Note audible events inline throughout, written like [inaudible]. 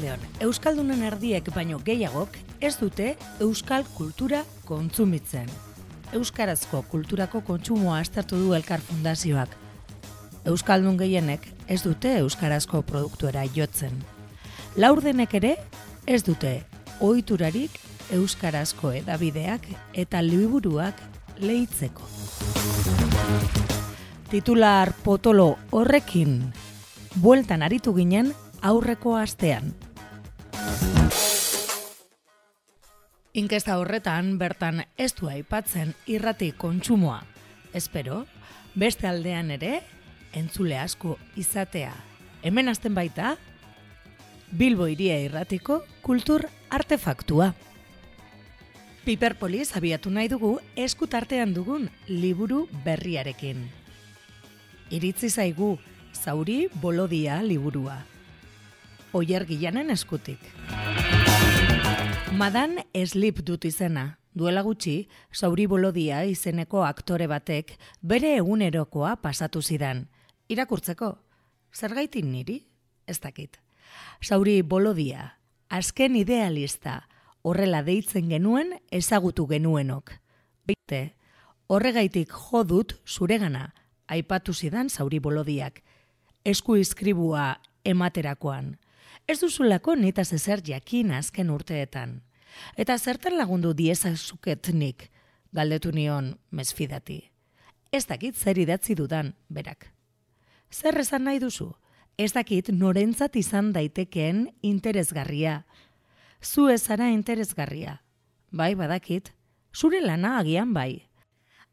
Arratsaldeon, Euskaldunen erdiek baino gehiagok ez dute Euskal kultura kontsumitzen. Euskarazko kulturako kontsumoa aztertu du Elkar Fundazioak. Euskaldun gehienek ez dute Euskarazko produktuera jotzen. Laurdenek ere ez dute ohiturarik Euskarazko edabideak eta liburuak lehitzeko. Titular potolo horrekin bueltan aritu ginen aurreko astean. Inkesta horretan bertan ez du aipatzen irrati kontsumoa. Espero, beste aldean ere, entzule asko izatea. Hemen azten baita, Bilbo iria irratiko kultur artefaktua. Piperpolis abiatu nahi dugu eskutartean dugun liburu berriarekin. Iritzi zaigu, zauri bolodia liburua oier gilanen eskutik. Madan eslip dut izena. Duela gutxi, Sauri Bolodia izeneko aktore batek bere egunerokoa pasatu zidan. Irakurtzeko, zer gaitin niri? Ez dakit. Sauri Bolodia, azken idealista, horrela deitzen genuen ezagutu genuenok. Bite, horregaitik jodut zuregana, aipatu zidan Sauri Bolodiak. Esku iskribua ematerakoan ez duzulako nita zezer jakin azken urteetan. Eta zertan lagundu dieza nik, galdetu nion mesfidati. Ez dakit zer idatzi dudan, berak. Zer esan nahi duzu? Ez dakit norentzat izan daitekeen interesgarria. Zu ezara interesgarria. Bai, badakit. Zure lana agian bai.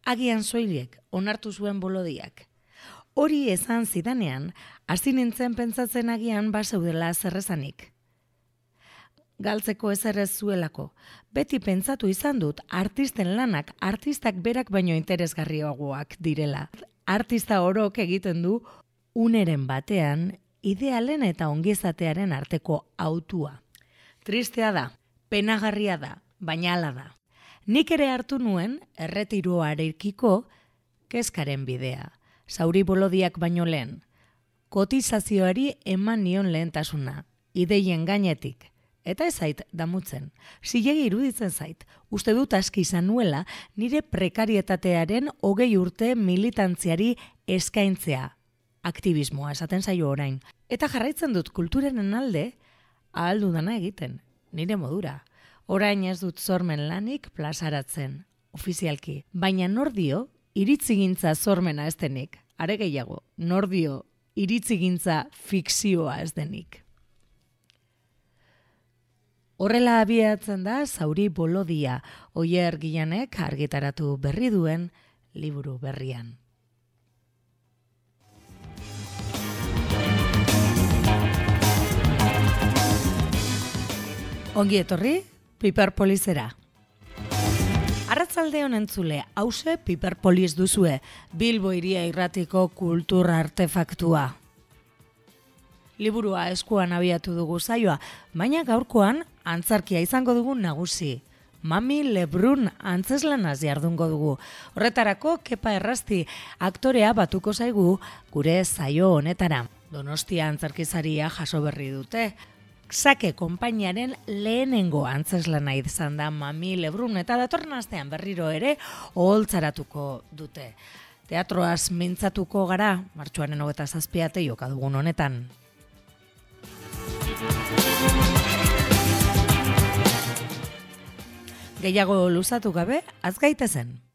Agian zoiliek, onartu zuen bolodiak. Hori esan zidanean, hasi nintzen pentsatzen agian baseudela zerrezanik. Galtzeko ez zuelako, beti pentsatu izan dut artisten lanak artistak berak baino interesgarriagoak direla. Artista orok egiten du uneren batean idealen eta ongizatearen arteko autua. Tristea da, penagarria da, baina ala da. Nik ere hartu nuen erretiroarekiko kezkaren bidea zauri bolodiak baino lehen. Kotizazioari eman nion lehentasuna, ideien gainetik. Eta ez zait damutzen. Zilegi iruditzen zait, uste dut aski izan nuela nire prekarietatearen hogei urte militantziari eskaintzea. Aktivismoa esaten zaio orain. Eta jarraitzen dut kulturenen alde, ahaldu dana egiten, nire modura. Orain ez dut zormen lanik plazaratzen, ofizialki. Baina nordio iritzigintza zormena ez denik. Are gehiago, nordio iritzigintza fikzioa ez denik. Horrela abiatzen da zauri bolodia, oier gilanek argitaratu berri duen liburu berrian. Ongi etorri, piper polizera. Arratzalde honen zule, hause piperpolis duzue, Bilbo iria irratiko kultur artefaktua. Liburua eskuan abiatu dugu zaioa, baina gaurkoan antzarkia izango dugu nagusi. Mami Lebrun antzeslanaz jardungo dugu. Horretarako, kepa errasti, aktorea batuko zaigu gure zaio honetara. Donostia antzarkizaria jaso berri dute. Xake konpainiaren lehenengo antzeslana izan da Mami Lebrun eta datorren astean berriro ere oholtzaratuko dute. Teatroaz mintzatuko gara, martxuaren hogeta zazpiate jokadugun honetan. Gehiago luzatu gabe, azgaite zen.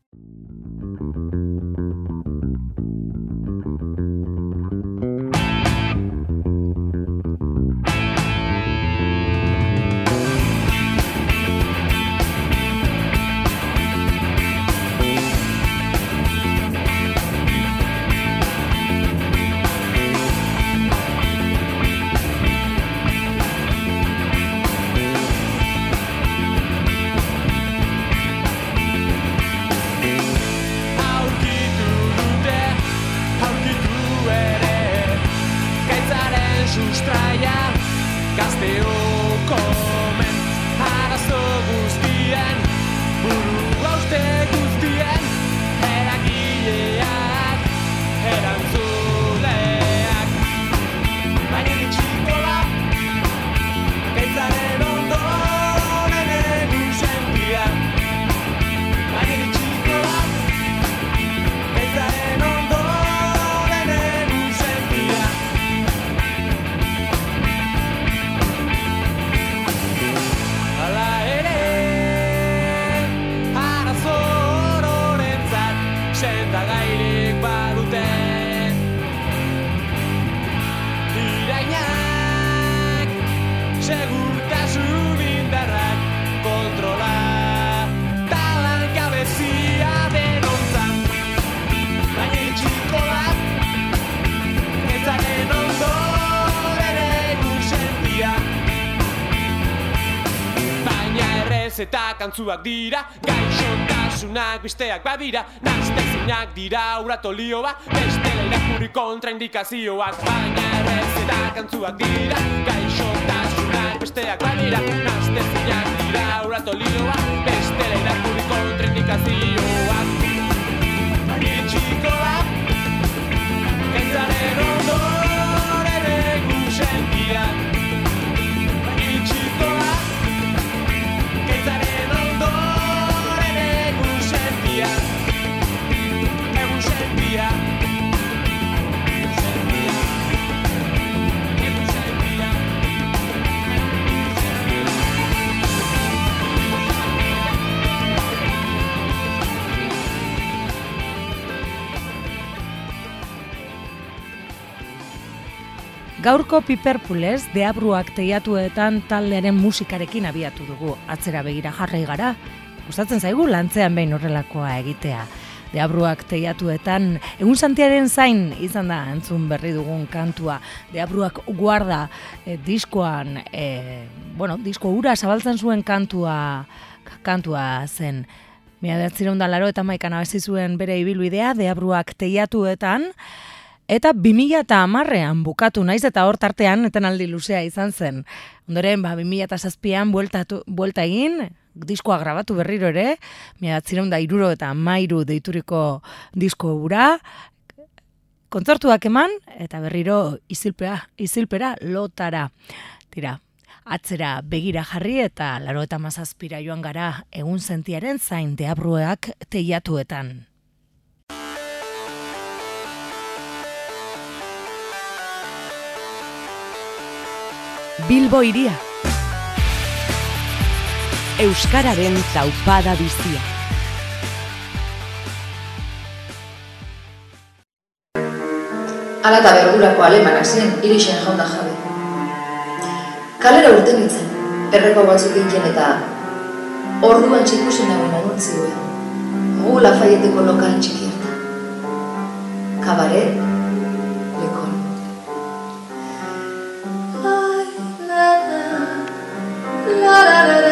Ez eta kantzuak dira Gaixotasunak besteak badira Naztezinak dira uratolioa Bestela irakurri kontraindikazioak Baina ez eta kantzuak dira Gaixotasunak besteak badira Naztezinak dira uratolioa Bestela irakurri kontraindikazioak. Iritxikoa Entzaren ondoren egun sentiak Gaurko piperpulez, deabruak teiatuetan taldearen musikarekin abiatu dugu. Atzera begira jarrai gara, gustatzen zaigu lantzean behin horrelakoa egitea. Deabruak teiatuetan, egun santiaren zain izan da entzun berri dugun kantua. Deabruak guarda eh, diskoan, eh, bueno, disko ura zabaltzen zuen kantua, kantua zen. Mila behatzireun da laro eta maikan abezi bere ibilbidea, deabruak teiatuetan, Eta 2000 eta amarrean bukatu naiz eta hor tartean etenaldi luzea izan zen. Ondoren, ba, 2000 eta zazpian bueltatu, buelta egin, diskoa grabatu berriro ere, mila da iruro eta mairu deituriko disko ura, kontzertuak eman, eta berriro izilpea, izilpera lotara. Tira, atzera begira jarri eta laro eta mazazpira joan gara egun sentiaren zain deabrueak teiatuetan. Bilbo iria. Euskararen taupada bizia. Ala eta berdurako alemanak ziren, irixen jauna jabe. Kalera urten nintzen, erreko batzuk egin eta orduan txikusen nagoen anuntzi duen. Gu lafaieteko lokal txiki hartan. Kabare, lekon. La, la, la, la, la, la,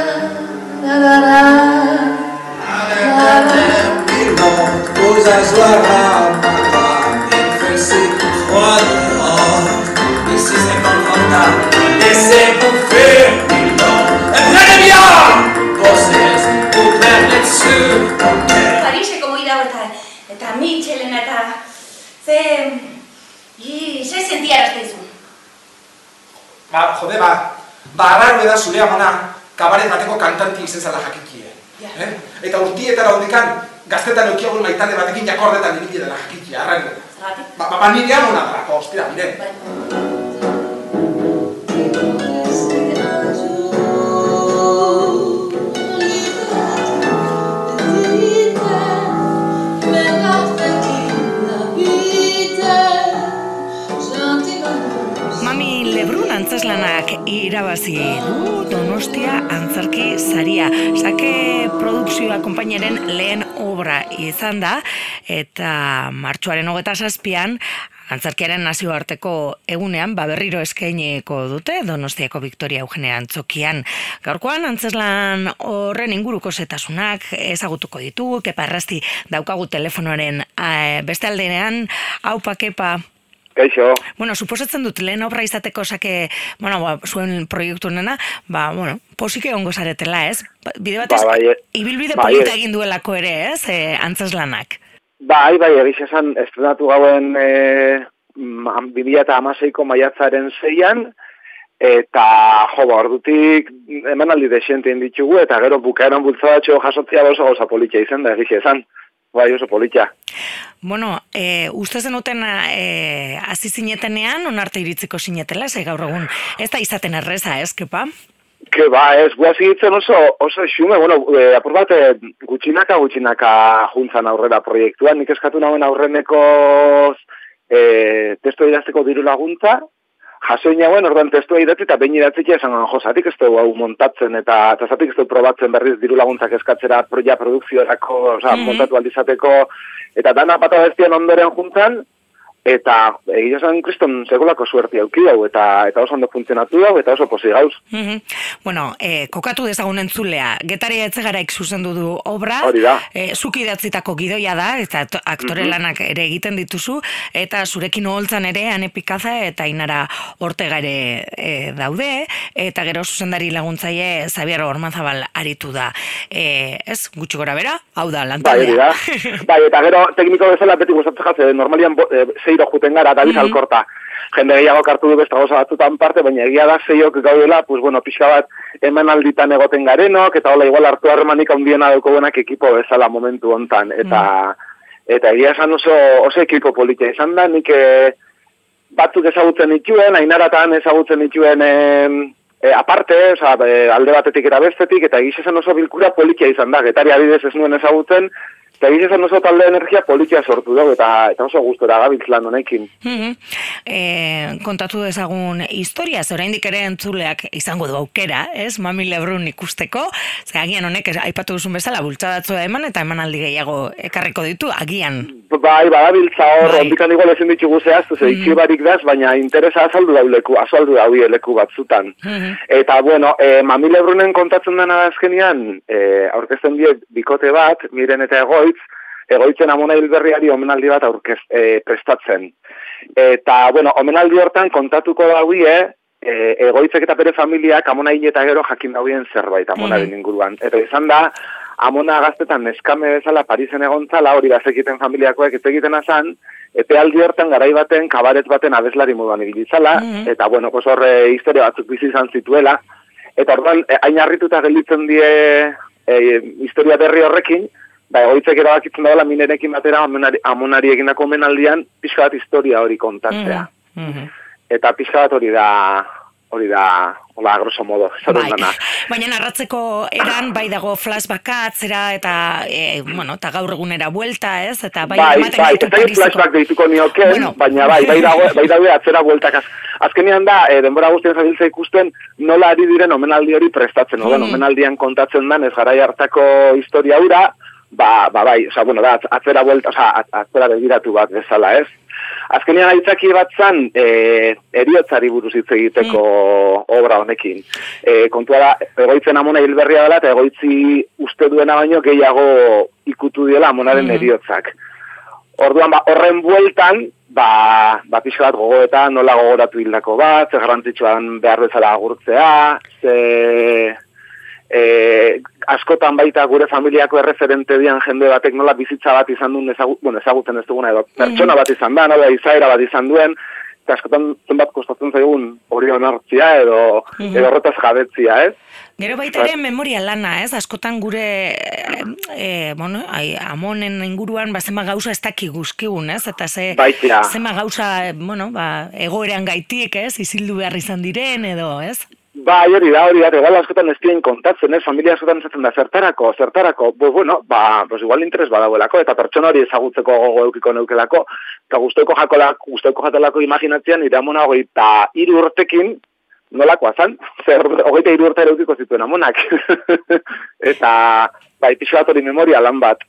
Ba, jode, ba, ba, arraro da zure amona, kabaret bateko kantanti izen zala jakikie. Ja. Eh? Eta urtietara hondikan, gaztetan eukiagun maitale batekin jakordetan ibili dela jakikie, arraro. Zagatik? Ba, ba, ba nire amona dalako, ostira, mire. Antzeslanak irabazi du Donostia antzerki saria. Sake produkzioa konpaineren lehen obra izan da eta martxoaren hogeta zazpian Antzerkiaren nazioarteko egunean ba berriro eskaineko dute Donostiako Victoria Eugenia Antzokian. Gaurkoan antzeslan horren inguruko setasunak ezagutuko ditugu, kepa errasti daukagu telefonoaren eh, beste aldenean, hau pakepa, Kaixo, Bueno, suposatzen dut lehen obra izateko sake, bueno, ba, zuen proiektu nena, ba, bueno, posike ongo zaretela, ez? Ba, Bide batez, Ba, bai, e- ibilbide bai, polita egin duelako ere, ez? E, antzeslanak. bai, bai, egiz esan, estrenatu gauen e, 2008ko maiatzaren zeian, eta jo, ba, ordutik emanaldi desiente ditugu, eta gero bukaeran bultzadatxo jasotzia oso gauza politxa izan da, egiz esan. Bai, oso politxa. Bueno, e, uste zenuten e, hasi zinetenean, onarte iritziko zinetela, ze gaur egun, ez da izaten erreza, ez, kepa? Ke ba, ez, gua zigitzen oso, oso xume, bueno, e, apur bat, gutxinaka gutxinaka juntzan aurrera proiektuan, nik eskatu nagoen aurreneko e, testo idazteko diru laguntza, jaso inauen, orduan testua idatzi eta behin idatzikia esan jo, zatik ez dugu hau montatzen eta, eta zatik ez dugu probatzen berriz diru laguntzak eskatzera proia produkziorako, oza, Mhm. montatu aldizateko, eta dana pata bestian ondoren juntzan, eta egia esan kriston segolako suerti auki dau, eta, eta oso ondo funtzionatu dau, eta oso posi gauz. Mhm. Bueno, eh, kokatu dezagun entzulea, getari etzegaraik zuzendu du obra, Hori da. eh, zuk idatzitako gidoia da, eta to- aktore Mhm. lanak ere egiten dituzu, eta zurekin oholtzan ere, ane pikaza eta inara ortega ere eh, daude, eta gero zuzendari laguntzaile Xabier Ormanzabal aritu da. Eh, ez, gutxi gora bera, hau da, Bai, lantaldea. hori da. bai, eta gero tekniko bezala beti gustatzen jatze, normalian bo, e, zeiro juten gara, David Mhm. Alkorta. Jende gehiago hartu du beste gauza batzutan parte, baina egia da zeiok gaudela, pues bueno, pixka bat alditan egoten garenok, eta hola igual hartu harremanik handiena daukogunak ekipo bezala momentu hontan. Eta, eta egia esan oso, oso ekipo politia izan da, nik eh, batzuk ezagutzen dituen, ainaratan ezagutzen dituen e, aparte, oza, e, alde batetik eta bestetik, eta egiz esan oso bilkura politia izan da, getari adidez ez nuen ezagutzen, eta egiz esan oso talde energia politia sortu dugu, eta, eta oso gustora gabiltz lan honekin. Eh, kontatu dezagun historia, oraindik ere entzuleak izango du aukera, ez? Mami Lebrun ikusteko, ze agian honek aipatu duzun bezala bultzadatzua eman eta emanaldi gehiago ekarriko ditu, agian. Bai, badabiltza hor, Bai. ondikan igual ezin ditugu zehaztu, ze Mhm. barik daz, baina interesa azaldu dau leku, azaldu dau leku batzutan. Eta, bueno, e, Mami Lebrunen kontatzen dena azkenian, e, aurkezten die bikote bat, miren eta egoitz, egoitzen amona hilberriari omenaldi bat aurkez, e, prestatzen. Eta, bueno, omenaldi hortan kontatuko dauie, e, egoitzek eta bere familiak amona hil eta gero jakin dauen zerbait amonaren Mhm. inguruan. Eta izan da, amona gaztetan neskame bezala Parisen egontzala, hori da zekiten familiakoek ez egiten azan, epe aldi hortan garai baten, kabaret baten abeslari moduan ibilizala, Mhm. eta bueno, pues horre historia batzuk bizi izan zituela, eta orduan, hain harrituta gelditzen die eh, historia berri horrekin, ba, egoitzek erabakitzen dagoela minerekin batera amonari, amonari egindako omenaldian, pixka bat historia hori kontatzea. Mhm. Eta pixka bat hori da, hori da, hola, grosso modo, Bai. dana. Baina narratzeko eran bai dago flashbacka atzera eta e, bueno, eta gaur egunera buelta, ez? Eta bai, bai, bai, ez Pariseko- flashback deituko nioken, Bueno. baina bai, bai dago, bai daude atzera bueltak. Az, azkenean da, e, denbora guztien zabiltza ikusten, nola ari diren omenaldi hori prestatzen. Mm. omenaldian kontatzen dan, ez garai hartako historia hura, ba, ba bai, oza, bueno, da, atzera buelta, oza, atzera begiratu bat bezala, ez? Azkenean aitzaki bat zan, e, eriotzari buruz hitz egiteko obra honekin. E, kontua da, egoitzen amona hilberria dela, eta egoitzi uste duena baino gehiago ikutu diela amonaren Mhm. eriotzak. Orduan, ba, horren bueltan, ba, ba pixka bat gogoetan, nola gogoratu hildako bat, ze garrantzitsuan behar bezala agurtzea, ze e, askotan baita gure familiako erreferente dian jende batek nola bizitza bat izan duen ezagu, bueno, ezagutzen ez duguna edo pertsona bat izan da, nola izaera bat izan duen, eta askotan zenbat kostatzen zaigun hori onartzia edo, Mhm. edo horretaz jabetzia, ez? Gero baita ere memoria lana, ez? Askotan gure e, bueno, ai, amonen inguruan ba zema gauza ez daki guzkigun, ez? Eta ze zema gauza, bueno, ba egoeran gaitik, ez? Isildu behar izan diren edo, ez? Bai, hori da, hori da, igual askotan ez dien kontatzen, ez, familia askotan esaten da, zertarako, zertarako, bu, bueno, ba, pues igual interes badagoelako, eta pertsona hori ezagutzeko gogo eukiko neukelako, eta guzteko jakolak, guzteko jatelako imaginatzean, nire amona hogeita hiru urtekin, nolakoa zan, [laughs] zer, hogeita hiru urte ere eukiko zituen amonak. [laughs] eta, bai, pixo bat hori memoria lan bat.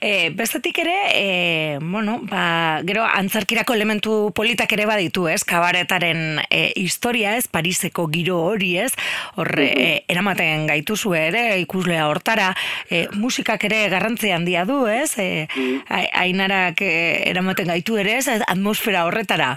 E, bestetik ere, e, bueno, ba, gero antzarkirako elementu politak ere baditu, ez? Kabaretaren e, historia, ez? Pariseko giro hori, ez? Horre, e, eramaten gaituzu ere, ikuslea hortara, e, musikak ere garrantzi handia du, ez? E, ainarak e, eramaten gaitu ere, ez? Atmosfera horretara.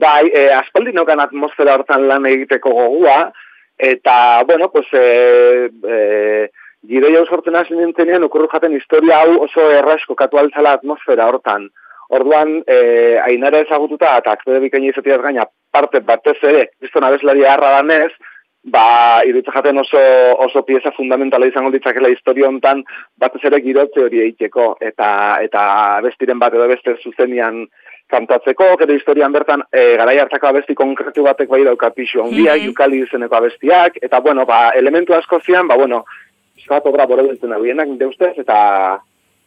Bai, e, aspaldi nokan atmosfera hortan lan egiteko gogua, eta, bueno, pues, e, e, gire jau sortzen hasi nintzenean, okurru jaten historia hau oso erraz kokatu altzala atmosfera hortan. Orduan, e, ainara ezagututa, eta aktore bikaini izateaz gaina, parte batez ere, bizton abeslari harra danez, ba, iruditza jaten oso, oso pieza fundamentala izango ditzakela historia hontan, batez ere girotze hori eiteko, eta, eta bestiren bat edo beste zuzenian kantatzeko, gero historian bertan e, garai hartako abesti konkretu batek bai dauka pixu handia, Mhm. Yukali izeneko abestiak, eta bueno, ba, elementu asko zian, ba, bueno, bat obra borobiltzen abienak, nire ustez, eta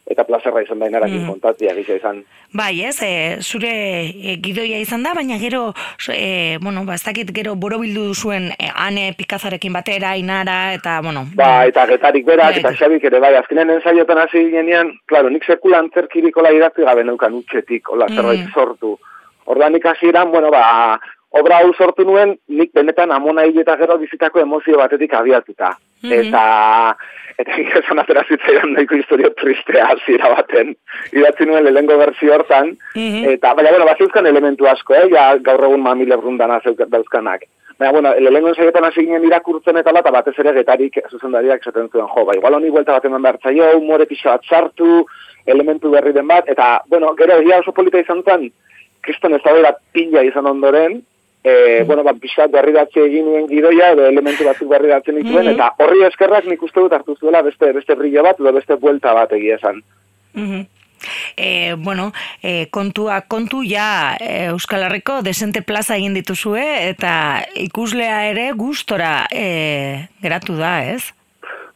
eta plazerra izan da inarakin Mhm. kontatzea gisa izan. Bai, ez, e, zure e, gidoia izan da, baina gero, e, bueno, ba, ez dakit gero borobildu zuen e, ane pikazarekin batera, inara, eta, bueno, Ba, eta getarik berak, Bai. eta xabik ere, bai, azkenen ensaiotan hasi ginean, klaro, nik sekula antzerkirikola idatzi gabe neukan utxetik, hola, zerbait Mhm. sortu. Ordan nik hasieran, bueno, ba, obra hau sortu nuen, nik benetan amona hil eta gero bizitako emozio batetik abiatuta. Mhm. Eta, eta nik esan atera zitzaidan nahiko historio tristea hasiera baten. Idatzi nuen lehengo berzio hortan, Mhm. eta, baina, bueno, bazeuzkan elementu asko, eh, ja, gaur egun mamile brundana zeuk- dauzkanak. Baina, bueno, lehengo ensaiotan hasi ginen irakurtzen eta ala, eta batez ere getarik zuzendariak esaten zuen, jo, ba, igual honi buelta bat eman behar zaio, humore pixo bat sartu, elementu berri den bat, eta, bueno, gero, egia oso polita izan zen, kriston ez da pila izan ondoren, e, bueno, ba, pixat berri datze egin nuen gidoia, edo elementu batzuk berri datzen dituen, Mhm. eta horri eskerrak nik uste dut hartu zuela beste, beste brillo bat, edo beste buelta bat egia esan. E, bueno, e, kontua kontu ja e, Euskal Herriko desente plaza egin dituzue eta ikuslea ere gustora e, geratu da, ez?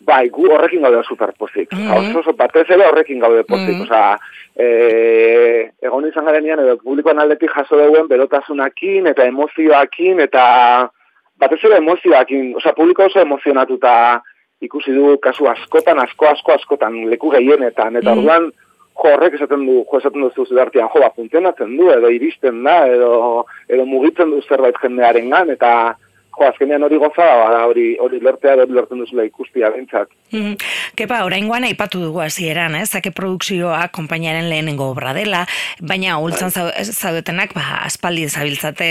Bai, gu horrekin gaude superpozik. Mm Mhm. Oso oso batez ere horrekin gaude pozik. Mhm. Osea, e, egon izan garenean, edo publikoan aldetik jaso duen berotasunakin eta emozioakin eta batez ere emozioakin. Osea, publiko oso emozionatuta ikusi du kasu askotan, asko, asko, askotan, leku gehienetan. Eta Mhm. orduan, jo, horrek esaten du, jo, esaten duzu zudartian, jo, ba, funtzionatzen du, edo iristen da, edo, edo mugitzen du zerbait jendearengan eta jo, azkenean hori goza, ba, hori, hori lertea, hori lertzen duzula ikustia bentsat. Mhm. Kepa, oraingoan aipatu dugu hasieran, ez? Zake produkzioa konpainiaren lehenengo obra dela, baina holtzan zau- zaudetenak, ba, aspaldi zabiltzate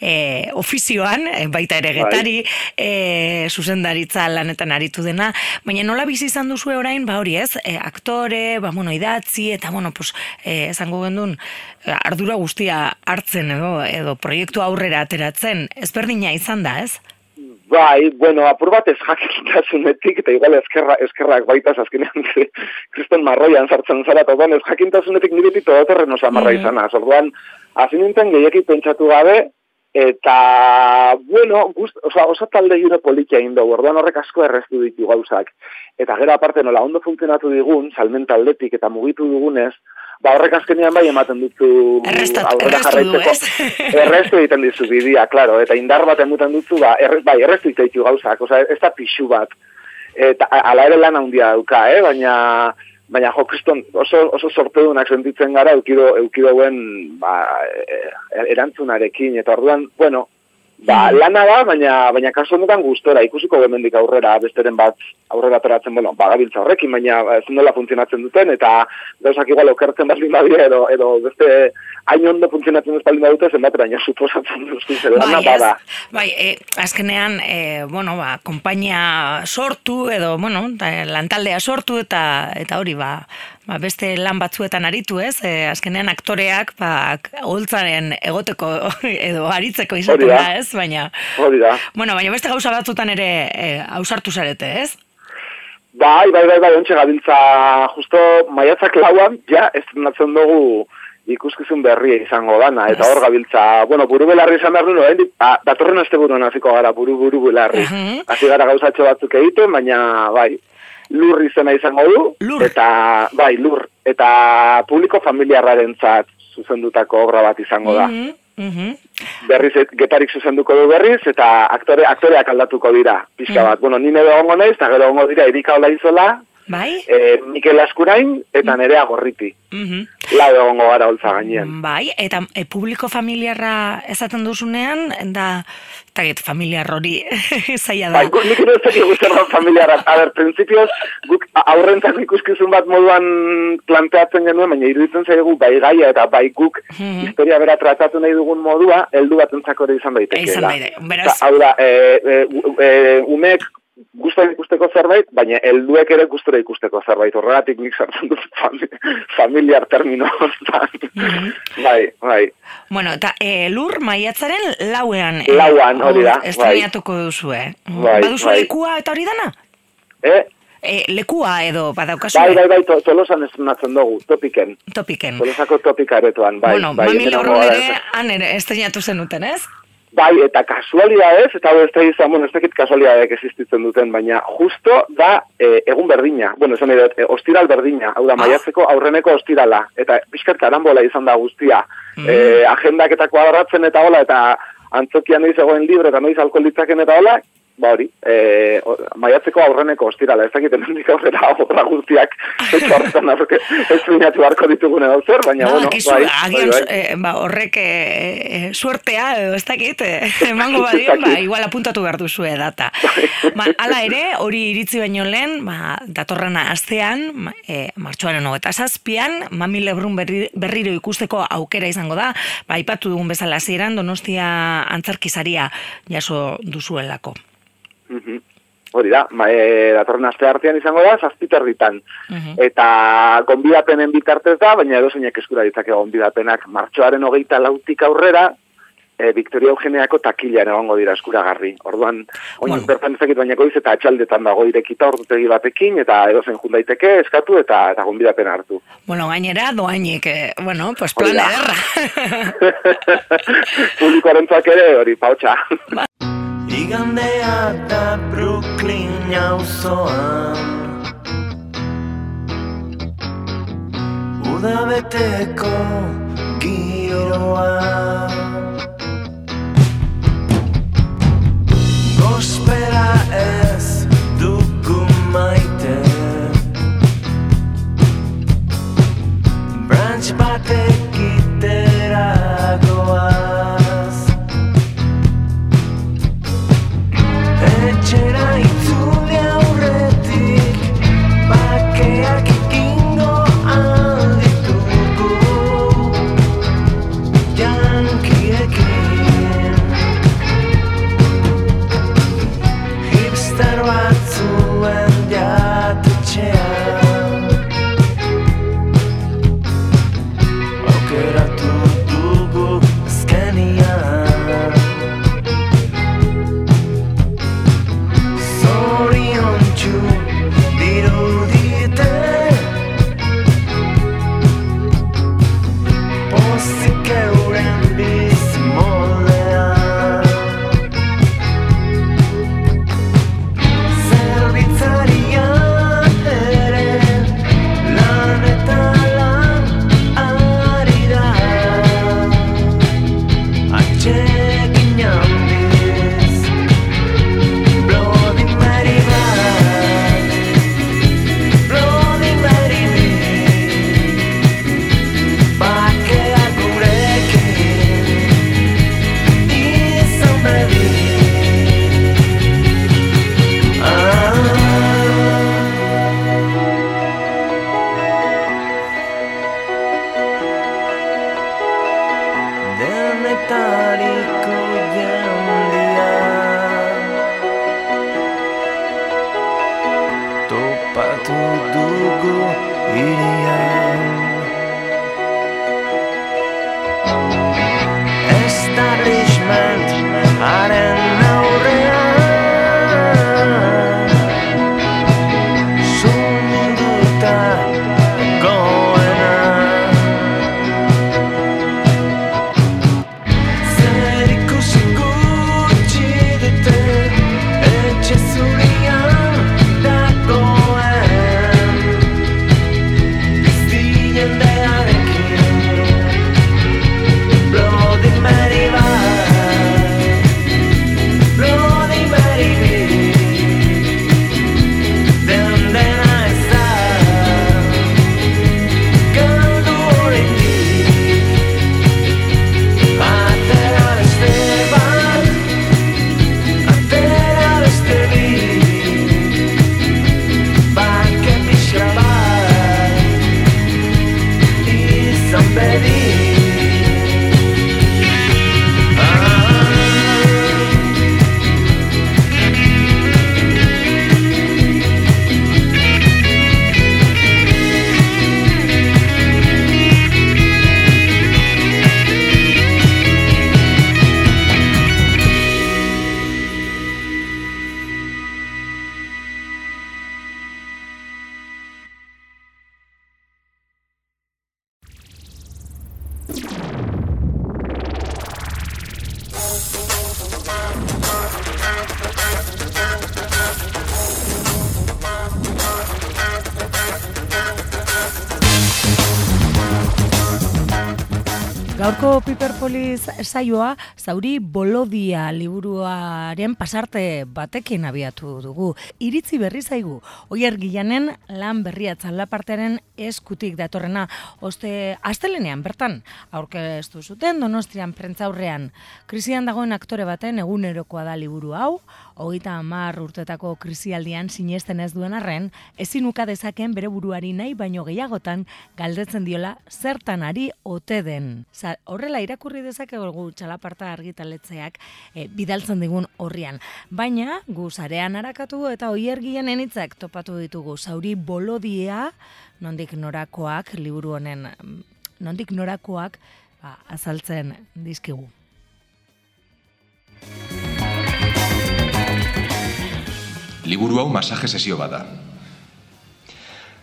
e, ofizioan, e, baita ere getari, e, zuzendaritza lanetan aritu dena, baina nola bizi izan duzue orain, ba hori ez, e, aktore, ba, bueno, idatzi, eta, bueno, pues, e, esango gendun, e, ardura guztia hartzen edo, edo proiektu aurrera ateratzen, ezberdina izan da, ez? Bai, bueno, apur bat ez jakintasunetik, eta igual eskerra, eskerrak baitaz azkenean [laughs] kriston marroian sartzen zara, eta ez jakintasunetik nire pito doterren osa marra Mhm. izana. Orduan, hasi nintzen gehiagik pentsatu gabe, eta, bueno, gust, oza, oso talde jure politia indo, orduan horrek asko erreztu ditu gauzak. Eta gero aparte nola ondo funtzionatu digun, salmenta aldetik eta mugitu dugunez, ba horrek azkenean bai ematen Errestat- aurrera jarraitzeko. [laughs] errestu egiten dizu bidea, claro, eta indar bat emuten duzu, ba, erre, bai, errestu ditu gauzak, oza, ez da pixu bat. Eta ala ere lan handia dauka, eh? baina baina jo, kriston oso, oso sortedunak sentitzen gara eukido, eukidoen ba, e- erantzunarekin, eta orduan, bueno, ba, Mhm. lana da, baina, baina kasu honetan gustora, ikusiko hemendik aurrera, besteren bat aurrera ateratzen, bueno, bagabiltza horrekin, baina ez nola funtzionatzen duten, eta gauzak igual okertzen baldin badira, edo, edo beste hain ondo funtzionatzen ez baldin badute, zenbateraino suposatzen duzu, zer lana Bai, bada. Bai, e, azkenean, e, bueno, ba, konpainia sortu, edo, bueno, da, lantaldea sortu, eta eta hori, ba, ba, beste lan batzuetan aritu, ez? E, azkenean aktoreak, ba, holtzaren egoteko, [laughs] edo aritzeko izaten Hori da. ez? Baina, Hori da. bueno, baina beste gauza batzutan ere e, ausartu zarete, ez? Bai, bai, bai, bai, ontsa gabiltza, justo maiatzak lauan, ja, estrenatzen dugu ikuskizun berria izango dana, eta hor gabiltza, bueno, buru belarri izan behar duen, ah, datorren azte buruan hasiko gara buru buru belarri. Mhm. Hasi gara gauzatxo batzuk egiten, baina, bai, lur izena izango du, Lur. eta, bai, lur, eta publiko familiarraren zat zuzendutako obra bat izango da. Mhm, mhm. berriz et- getarik zuzenduko du berriz, eta aktore, aktoreak aldatuko dira, pixka Mm. bat. Bueno, nire egongo naiz, eta gero egongo dira Erika Olaizola, Bai? e, Mikel Askurain, eta nerea gorriti. Mhm. Lau egongo gara holtza gainean. Bai, eta e, publiko familiarra ezaten duzunean, da, eta get, familiar hori [laughs] zaila da. Bai, guk nik ere ez dakik guztien familiara. A ber, prinsipioz, guk aurrentzako ikuskizun bat moduan planteatzen genuen, baina iruditzen zaigu bai gaia eta bai guk Mhm. historia bera tratatu nahi dugun modua, heldu batentzako ere izan daitekeela. Izan daite- beraz- Hau da, e, e, u- e, umeek gustora ikusteko zerbait, baina helduek ere gustora ikusteko zerbait. Horregatik nik sartzen dut fami, familiar termino. Mhm. Bai, bai. Bueno, eta e, lur maiatzaren lauean. Lauan, hori da, bai. Estrenatuko duzu, eh? Bai, Baduzu bai. lekua eta hori dana? Eh? E, lekua edo badaukazu Bai, bai, bai, to, tolosan estrenatzen dugu, topiken. topiken. Tolosako topika aretoan, bai. bueno, bai, hemen horren ere, han ere estrenatu zenuten, ez? Bai, eta kasualidadez, eta da izan, bueno, ez dakit kasualidadek existitzen duten, baina justo da e, egun berdina. Bueno, esan dut, e, ostiral berdina, hau da, maiatzeko aurreneko ostirala. Eta bizkat karambola izan da guztia. E, agendak eta kuadratzen eta hola, eta antzokian noiz egoen libre eta noiz alkohol ditzaken eta hola, ba hori, e, maiatzeko aurreneko ostirala, ez dakit hemendik aurrera [laughs] obra guztiak ez horretan [laughs] aurke, ez binatu barko ditugune edo zer, baina No, bueno, akizu, bai, agian, bai, bai. eh, ba, horrek eh, eh, suertea, ez dakit, emango [laughs] badio, ba, igual apuntatu behar duzue data. Ba, hala ere, hori iritzi baino lehen, ba, datorrena astean, eh, martxoaren hogeta zazpian, mami lebrun berri, berriro ikusteko aukera izango da, ba, aipatu dugun bezala hasieran Donostia antzarkizaria jaso duzuelako. Mhm. Hori da, ma, e, datorren aste artean izango da, zazpiterritan. Mhm. Eta gonbidapenen bitartez da, baina edo zeinak eskura ditzake gonbidapenak martxoaren hogeita lautik aurrera, e, Victoria Eugeniako takilan egongo dira eskuragarri. Orduan, oin Bueno. bertan ezakit baina goiz eta atxaldetan dago irekita ordutegi batekin, eta edo zen jundaiteke eskatu eta, eta gonbidapena hartu. Bueno, gainera, doainik, eh, bueno, pues plan ederra. [laughs] Publikoarentzak ere hori, pautxa. Igandea da Brooklyn auzoan Uda beteko giroa. Gospera ez dugu maite. Branch batek itera Gaurko Piperpolis saioa zauri bolodia liburuaren pasarte batekin abiatu dugu. Iritzi berri zaigu, oier gilanen lan berria txalapartearen eskutik datorrena. Oste, astelenean bertan, aurkeztu zuten donostrian prentzaurrean. Krisian dagoen aktore baten egunerokoa da liburu hau, hogeita hamar urtetako krisialdian sinesten ez duen arren, ezin uka dezaken bere buruari nahi baino gehiagotan galdetzen diola zertan ari ote den. Za, horrela irakurri dezake gu txalaparta argitaletzeak e, bidaltzen digun horrian. Baina, gu zarean harakatu eta oiergien enitzak topatu ditugu. Zauri bolodia, nondik norakoak, liburu honen, mm, nondik norakoak ba, azaltzen dizkigu. Liburu hau masaje sesio bada.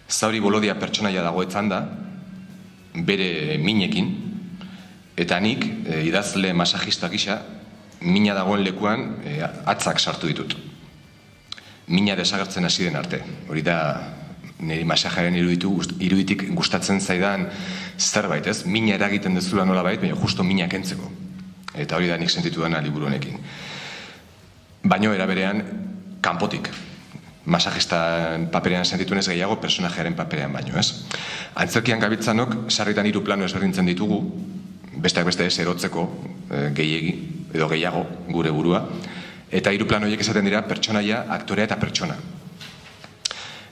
Zauri bolodia pertsonaia dago etzanda, bere minekin, eta nik, e, idazle masajista gisa, mina dagoen lekuan e, atzak sartu ditut. Mina desagertzen hasi den arte. Hori da, niri masajaren iruditu, iruditik gustatzen zaidan zerbait, ez? Mina eragiten dezula nola bait, baina justo mina kentzeko. Eta hori da nik sentitu dena liburu honekin. Baino eraberean, kanpotik. Masajista paperean sentituenez gehiago, personajearen paperean baino, ez? Antzerkian gabiltzanok, sarritan hiru plano ezberdintzen ditugu, besteak beste ez erotzeko e, gehiegi, edo gehiago gure burua, eta hiru plano horiek esaten dira pertsonaia, aktorea eta pertsona.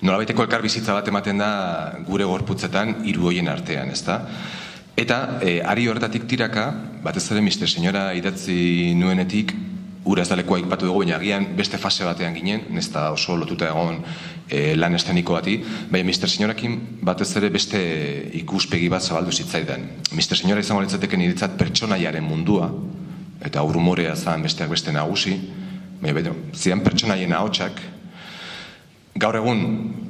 Nolabaiteko elkar bizitza bat ematen da gure gorputzetan hiru hoien artean, ezta? Eta e, ari horretatik tiraka, batez ere Mr. Senyora idatzi nuenetik, ura ez daleko aipatu dugu, baina agian beste fase batean ginen, nesta oso lotuta egon e, lan esteniko bati, baina Mr. Senyorakin batez ere beste ikuspegi bat zabaldu zitzaidan. Mr. Senyora izango litzateke niretzat pertsonaiaren mundua, eta aur umorea zan besteak beste nagusi, baina baina, zidan pertsonaien ahotsak, gaur egun,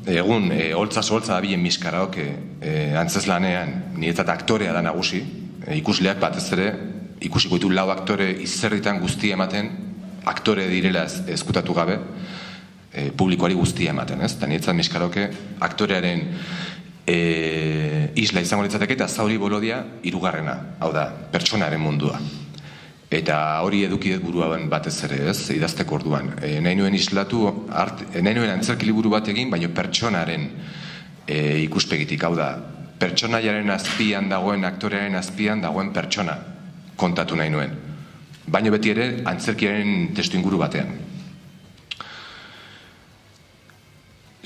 egun, e, holtza dabilen miskaraok e, e, antzeslanean, niretzat aktorea da nagusi, e, ikusleak batez ere, ikusiko ditu lau aktore izerritan guztia ematen, aktore direla ez, ezkutatu gabe, e, publikoari guztia ematen, ez? Eta niretzat miskaroke aktorearen e, isla izango litzateke eta zauri bolodia hirugarrena, hau da, pertsonaren mundua. Eta hori eduki dut buruan batez ere, ez, idazteko orduan. E, nahi nuen islatu, art, nahi nuen antzerki liburu bat egin, baina pertsonaren e, ikuspegitik, hau da, pertsonaiaren azpian dagoen, aktorearen azpian dagoen pertsona kontatu nahi nuen. Baina beti ere antzerkiaren testu inguru batean.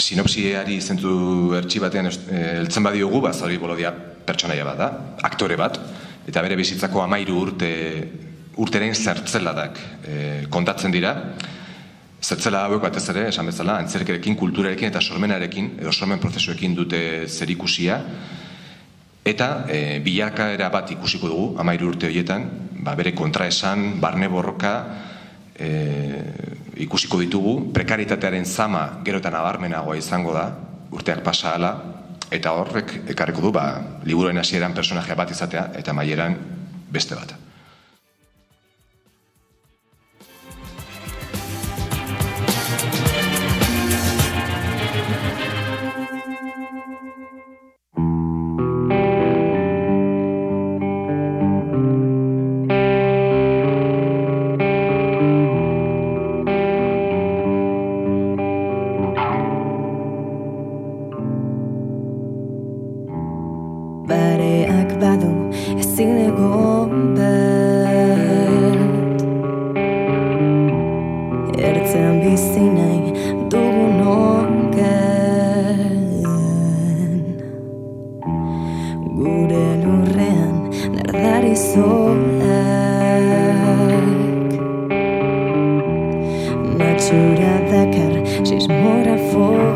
Sinopsiari zentzu ertsi batean eh, heltzen badiogu, ba, zauri bolodia pertsonaia bat da, aktore bat, eta bere bizitzako amairu urte, urteren zertzeladak e, kontatzen dira, Zertzela hauek batez ere, esan bezala, antzerkerekin, kulturarekin eta sormenarekin, edo sormen prozesuekin dute zerikusia, eta e, bilakaera bat ikusiko dugu, amairu urte horietan, ba, bere kontraesan, barne borroka, e, ikusiko ditugu, prekaritatearen zama gero eta nabarmenagoa izango da, urteak pasa hala, eta horrek ekarriko du, ba, liburuen hasieran personaje bat izatea, eta maieran beste bat. for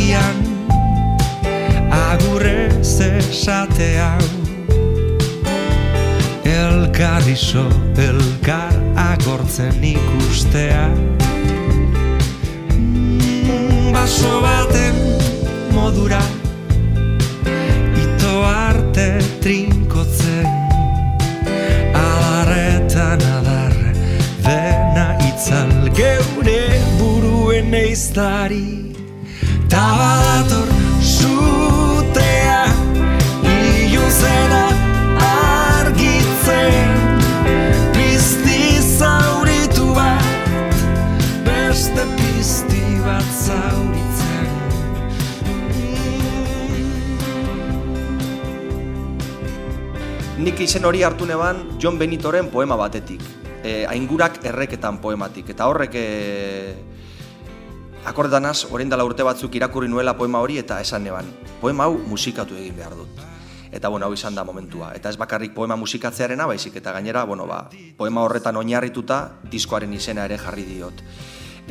agian agurrez esate hau elkar iso elkar agortzen ikustea. Mm, baso baten modura ito arte trinkotzen. Adarretan adar dena itzal geure buruen eiztari Izen hori hartu neban John Benitoren poema batetik. E, aingurak erreketan poematik. Eta horrek e, akordanaz, orain dela urte batzuk irakurri nuela poema hori eta esan neban. Poema hau musikatu egin behar dut. Eta bueno, hau izan da momentua. Eta ez bakarrik poema musikatzearena, baizik eta gainera, bueno, ba, poema horretan oinarrituta diskoaren izena ere jarri diot.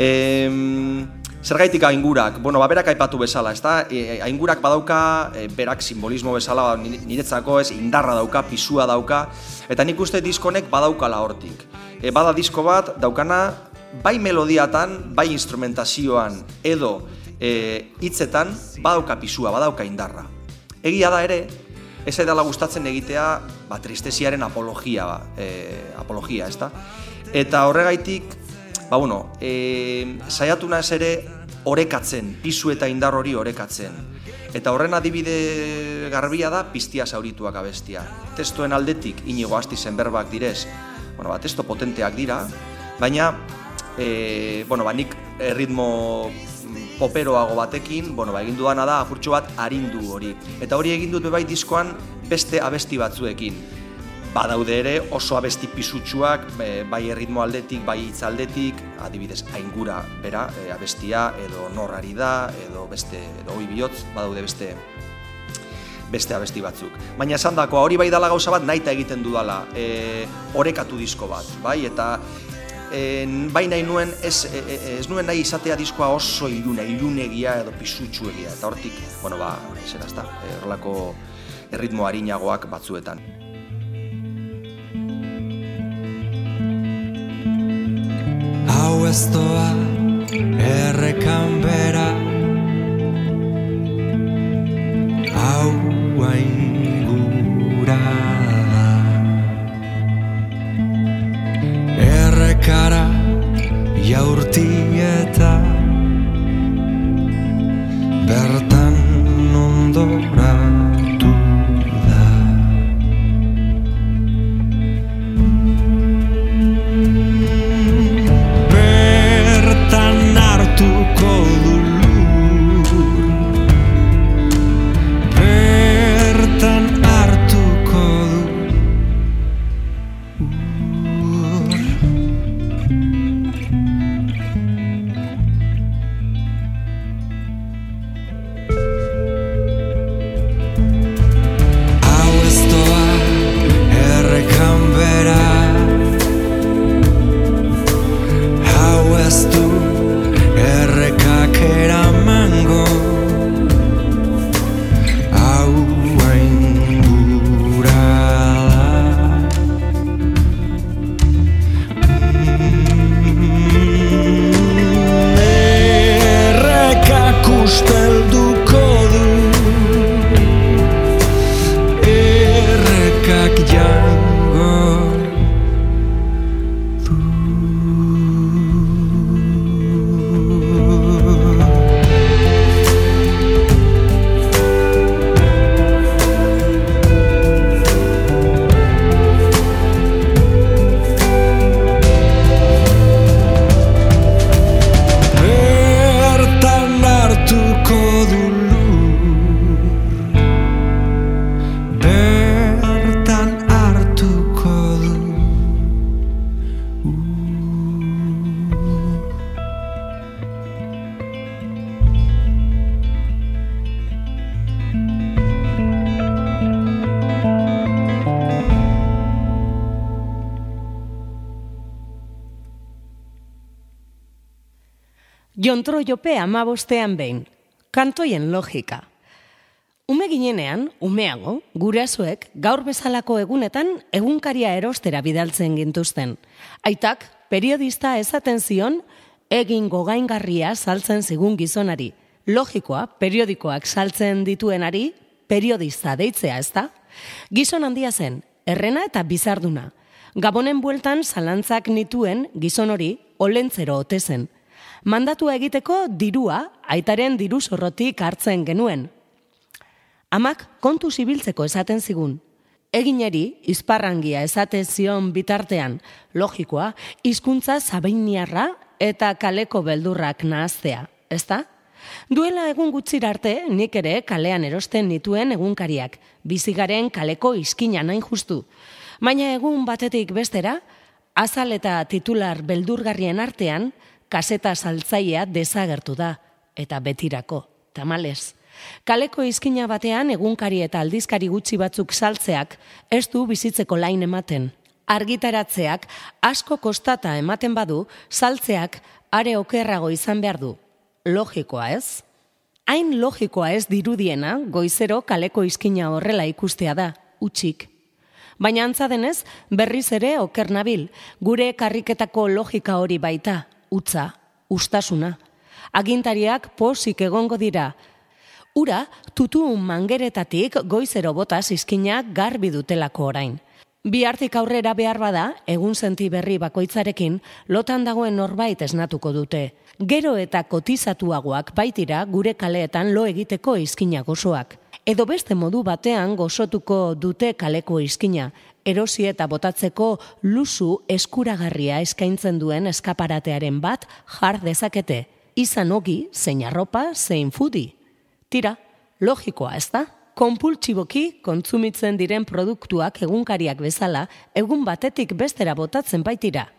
Em, Zergaitik aingurak, bueno, ba, berak aipatu bezala, ezta? E, aingurak badauka, e, berak simbolismo bezala, ba, ni- niretzako ez, indarra dauka, pisua dauka, eta nik uste diskonek badaukala hortik. E, bada disko bat, daukana, bai melodiatan, bai instrumentazioan, edo e, hitzetan, badauka pisua, badauka indarra. Egia da ere, ez dela gustatzen egitea, ba, tristesiaren apologia, ba, e, apologia, ezta? Eta horregaitik, ba, bueno, e, saiatu naiz ere orekatzen, pisu eta indar hori orekatzen. Eta horren adibide garbia da piztia zaurituak abestia. Testoen aldetik inigo astizen berbak direz, bueno, ba, testo potenteak dira, baina, e, bueno, ba, nik erritmo poperoago batekin, bueno, ba, egin dudana da apurtxo bat arindu hori. Eta hori egin dut bai diskoan beste abesti batzuekin. Badaude ere oso abesti pisutsuak, bai erritmo aldetik, bai hitz aldetik, adibidez, aingura bera, e, abestia, edo norrari da, edo beste, edo oi bihotz, badaude beste beste abesti batzuk. Baina esan dakoa, hori bai dala gauza bat naita egiten dudala, e, orekatu disko bat, bai, eta e, bai nahi nuen, ez, e, e, ez nuen nahi izatea diskoa oso iluna, ilunegia edo pisutsuegia, eta hortik, bueno, ba, zera, ez da, e, horrelako erritmo harinagoak batzuetan. Doa errekan bera. Hau aingura Errekara jaurti eta Bertan Jontro jope amabostean behin. Kantoien logika. Ume ginenean, umeago, gurasoek gaur bezalako egunetan egunkaria erostera bidaltzen gintuzten. Aitak, periodista esaten zion, egin gogaingarria saltzen zigun gizonari. Logikoa, periodikoak saltzen dituenari, periodista deitzea, ezta? Gizon handia zen, errena eta bizarduna. Gabonen bueltan zalantzak nituen gizon hori olentzero ote zen. Mandatua egiteko dirua aitaren diru zorrotik hartzen genuen. Amak kontu zibiltzeko esaten zigun. Egineri, izparrangia esaten zion bitartean, logikoa, hizkuntza zabeiniarra eta kaleko beldurrak nahaztea, ezta? Duela egun gutxira arte, nik ere kalean erosten nituen egunkariak, bizigaren kaleko iskina nain justu. Baina egun batetik bestera, azal eta titular beldurgarrien artean, kaseta saltzailea desagertu da, eta betirako, tamales. Kaleko izkina batean egunkari eta aldizkari gutxi batzuk saltzeak ez du bizitzeko lain ematen. Argitaratzeak asko kostata ematen badu, saltzeak are okerrago izan behar du. Logikoa ez? Hain logikoa ez dirudiena, goizero kaleko izkina horrela ikustea da, utxik. Baina antza denez, berriz ere oker nabil, gure karriketako logika hori baita, utza, ustasuna. Agintariak posik egongo dira. Ura, tutu mangeretatik goizero botaz izkinak garbi dutelako orain. Bihartik aurrera behar bada, egun senti berri bakoitzarekin, lotan dagoen norbait esnatuko dute. Gero eta kotizatuagoak baitira gure kaleetan lo egiteko izkina gozoak. Edo beste modu batean gozotuko dute kaleko izkina, erosi eta botatzeko luzu eskuragarria eskaintzen duen eskaparatearen bat jar dezakete. Izan ogi, zein arropa, zein fudi. Tira, logikoa ez da? Konpultsiboki kontsumitzen diren produktuak egunkariak bezala, egun batetik bestera botatzen baitira.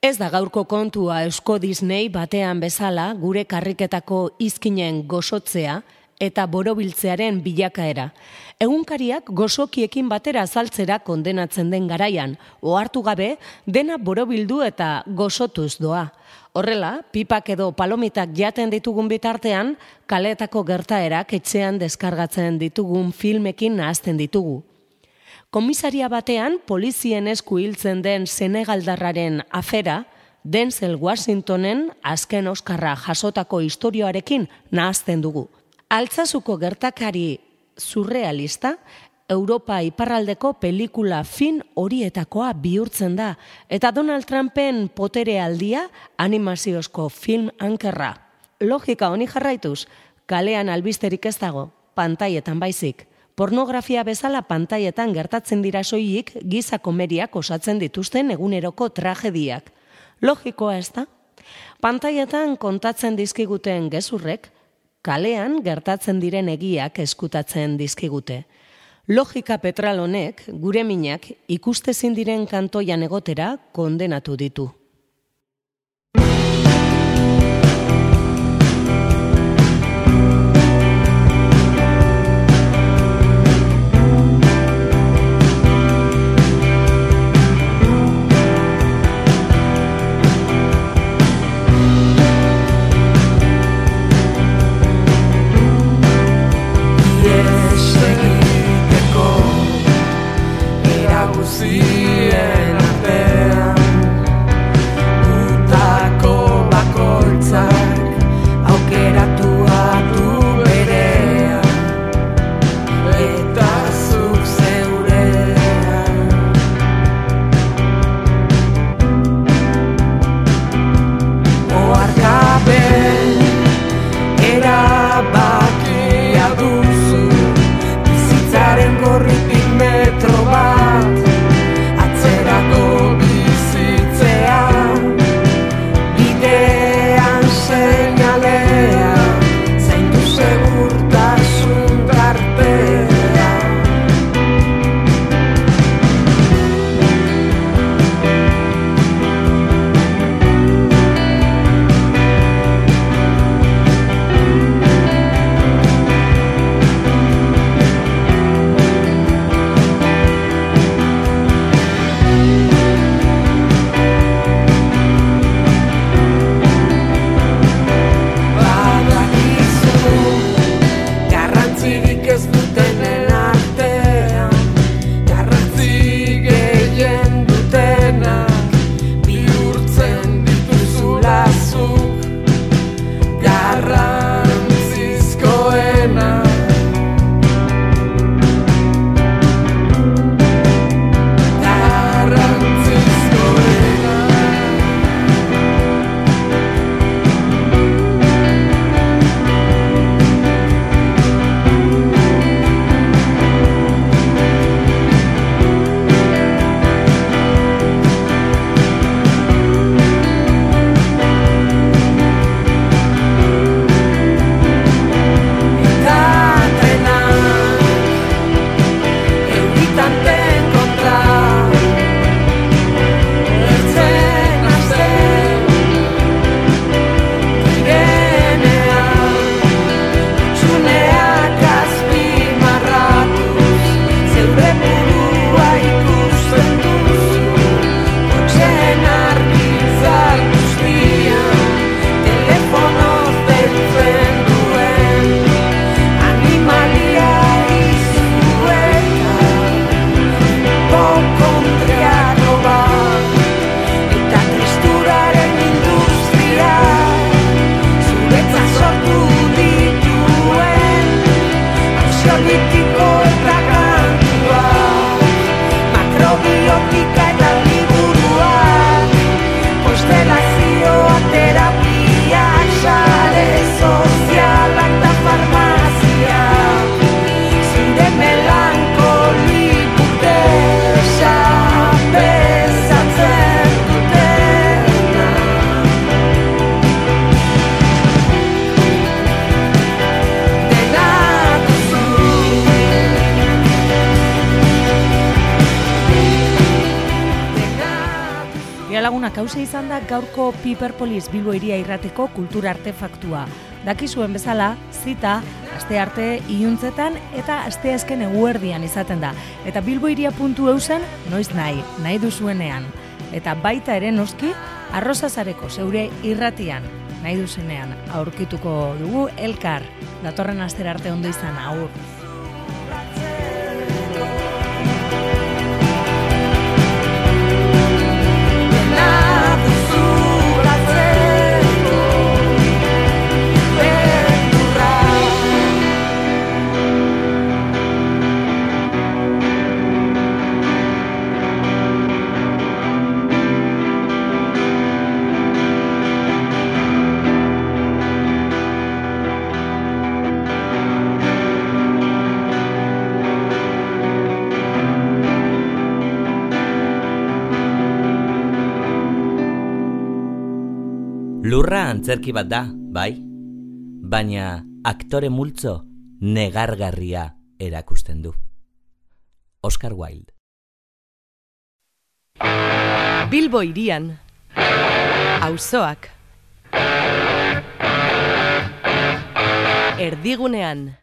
Ez da gaurko kontua Eusko Disney batean bezala gure karriketako izkinen gozotzea eta borobiltzearen bilakaera. Egunkariak gozokiekin batera azaltzera kondenatzen den garaian, ohartu gabe dena borobildu eta gozotuz doa. Horrela, pipak edo palomitak jaten ditugun bitartean, kaleetako gertaerak etxean deskargatzen ditugun filmekin nahazten ditugu. Komisaria batean, polizien esku hiltzen den Senegaldarraren afera, Denzel Washingtonen azken Oskarra jasotako istorioarekin nahazten dugu. Altzazuko gertakari surrealista, Europa iparraldeko pelikula fin horietakoa bihurtzen da, eta Donald Trumpen potere aldia animaziozko film ankerra. Logika honi jarraituz, kalean albisterik ez dago, pantaietan baizik. Pornografia bezala pantaietan gertatzen dira soilik giza komeriak osatzen dituzten eguneroko tragediak. Logikoa ez da? Pantaietan kontatzen dizkiguten gezurrek, kalean gertatzen diren egiak eskutatzen dizkigute. Logika petral honek gure minak ikustezin diren kantoian egotera kondenatu ditu. Hause izan da gaurko Piperpolis Bilbo iria irrateko kultura artefaktua. Dakizuen bezala, zita, aste arte iuntzetan eta aste azken eguerdian izaten da. Eta Bilbo iria puntu eusen, noiz nahi, nahi duzuenean. Eta baita ere noski, arrozazareko zeure irratian, nahi duzenean aurkituko dugu elkar. Datorren astera arte ondo izan, aur. Antzerki bat da, bai? Baina aktore multzo negargarria erakusten du. Oscar Wilde. Bilbo irian, auzoak, erdigunean,